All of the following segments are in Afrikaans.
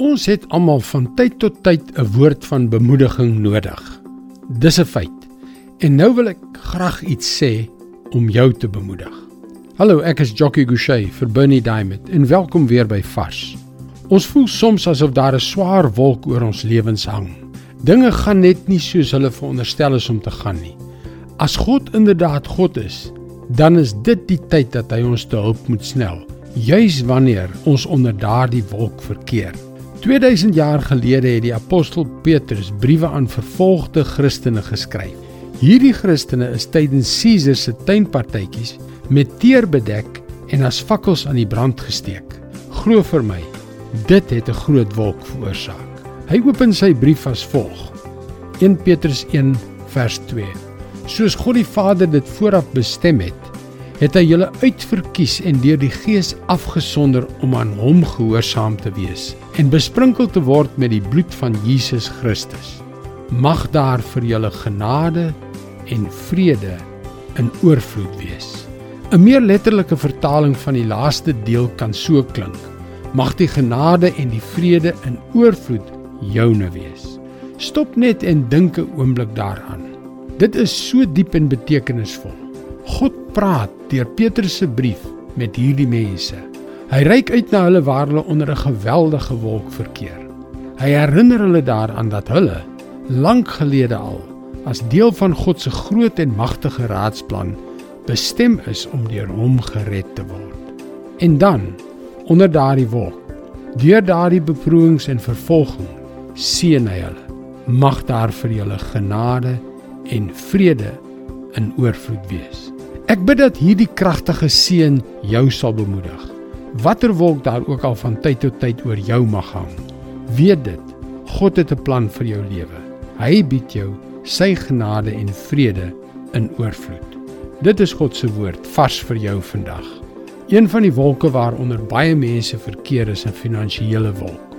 Ons het almal van tyd tot tyd 'n woord van bemoediging nodig. Dis 'n feit. En nou wil ek graag iets sê om jou te bemoedig. Hallo, ek is Jockey Gouchee vir Bernie Diamond en welkom weer by Vars. Ons voel soms asof daar 'n swaar wolk oor ons lewens hang. Dinge gaan net nie soos hulle veronderstel is om te gaan nie. As God inderdaad God is, dan is dit die tyd dat hy ons te hulp moet snel, juis wanneer ons onder daardie wolk verkeer. 2000 jaar gelede het die apostel Petrus briewe aan vervolgde Christene geskryf. Hierdie Christene is tydens Caesar se tuinpartytjies met teer bedek en as fakkels aan die brand gesteek. Glo vir my, dit het 'n groot wolk veroorsaak. Hy open sy brief as volg: 1 Petrus 1 vers 2. Soos God die Vader dit vooraf bestem het, het hy julle uitverkies en deur die Gees afgesonder om aan hom gehoorsaam te wees en besprinkel te word met die bloed van Jesus Christus. Mag daar vir julle genade en vrede in oorvloed wees. 'n Meer letterlike vertaling van die laaste deel kan so klink: Mag die genade en die vrede in oorvloed joune wees. Stop net en dink 'n oomblik daaraan. Dit is so diep en betekenisvol. God praat deur Petrus se brief met hierdie mense. Hy reik uit na hulle waar hulle onder 'n geweldige wolk verkeer. Hy herinner hulle daaraan dat hulle lank gelede al as deel van God se groot en magtige raadsplan bestem is om deur hom gered te word. En dan onder daardie wolk, deur daardie beproewings en vervolging, seën hy hulle. Mag daar vir julle genade en vrede in oorvloed wees. Ek bid dat hierdie kragtige seën jou sal bemoedig. Watter wolk daar ook al van tyd tot tyd oor jou mag hang. Weet dit, God het 'n plan vir jou lewe. Hy bied jou sy genade en vrede in oorvloed. Dit is God se woord vars vir jou vandag. Een van die wolke waaronder baie mense verkeer is 'n finansiële wolk.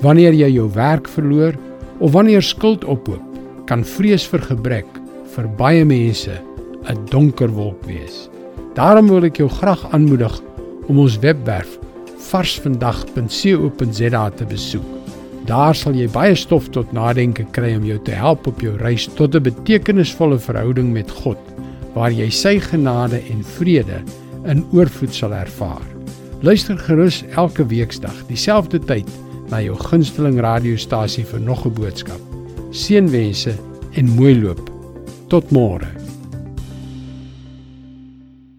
Wanneer jy jou werk verloor of wanneer skuld ophoop, kan vrees vir gebrek vir baie mense 'n donker wolk wees. Daarom wil ek jou graag aanmoedig om ons webwerf varsvandag.co.za te besoek. Daar sal jy baie stof tot nadenke kry om jou te help op jou reis tot 'n betekenisvolle verhouding met God, waar jy sy genade en vrede in oorvloed sal ervaar. Luister gerus elke weeksdag dieselfde tyd na jou gunsteling radiostasie vir nog 'n boodskap. Seënwense en mooi loop. Tot môre.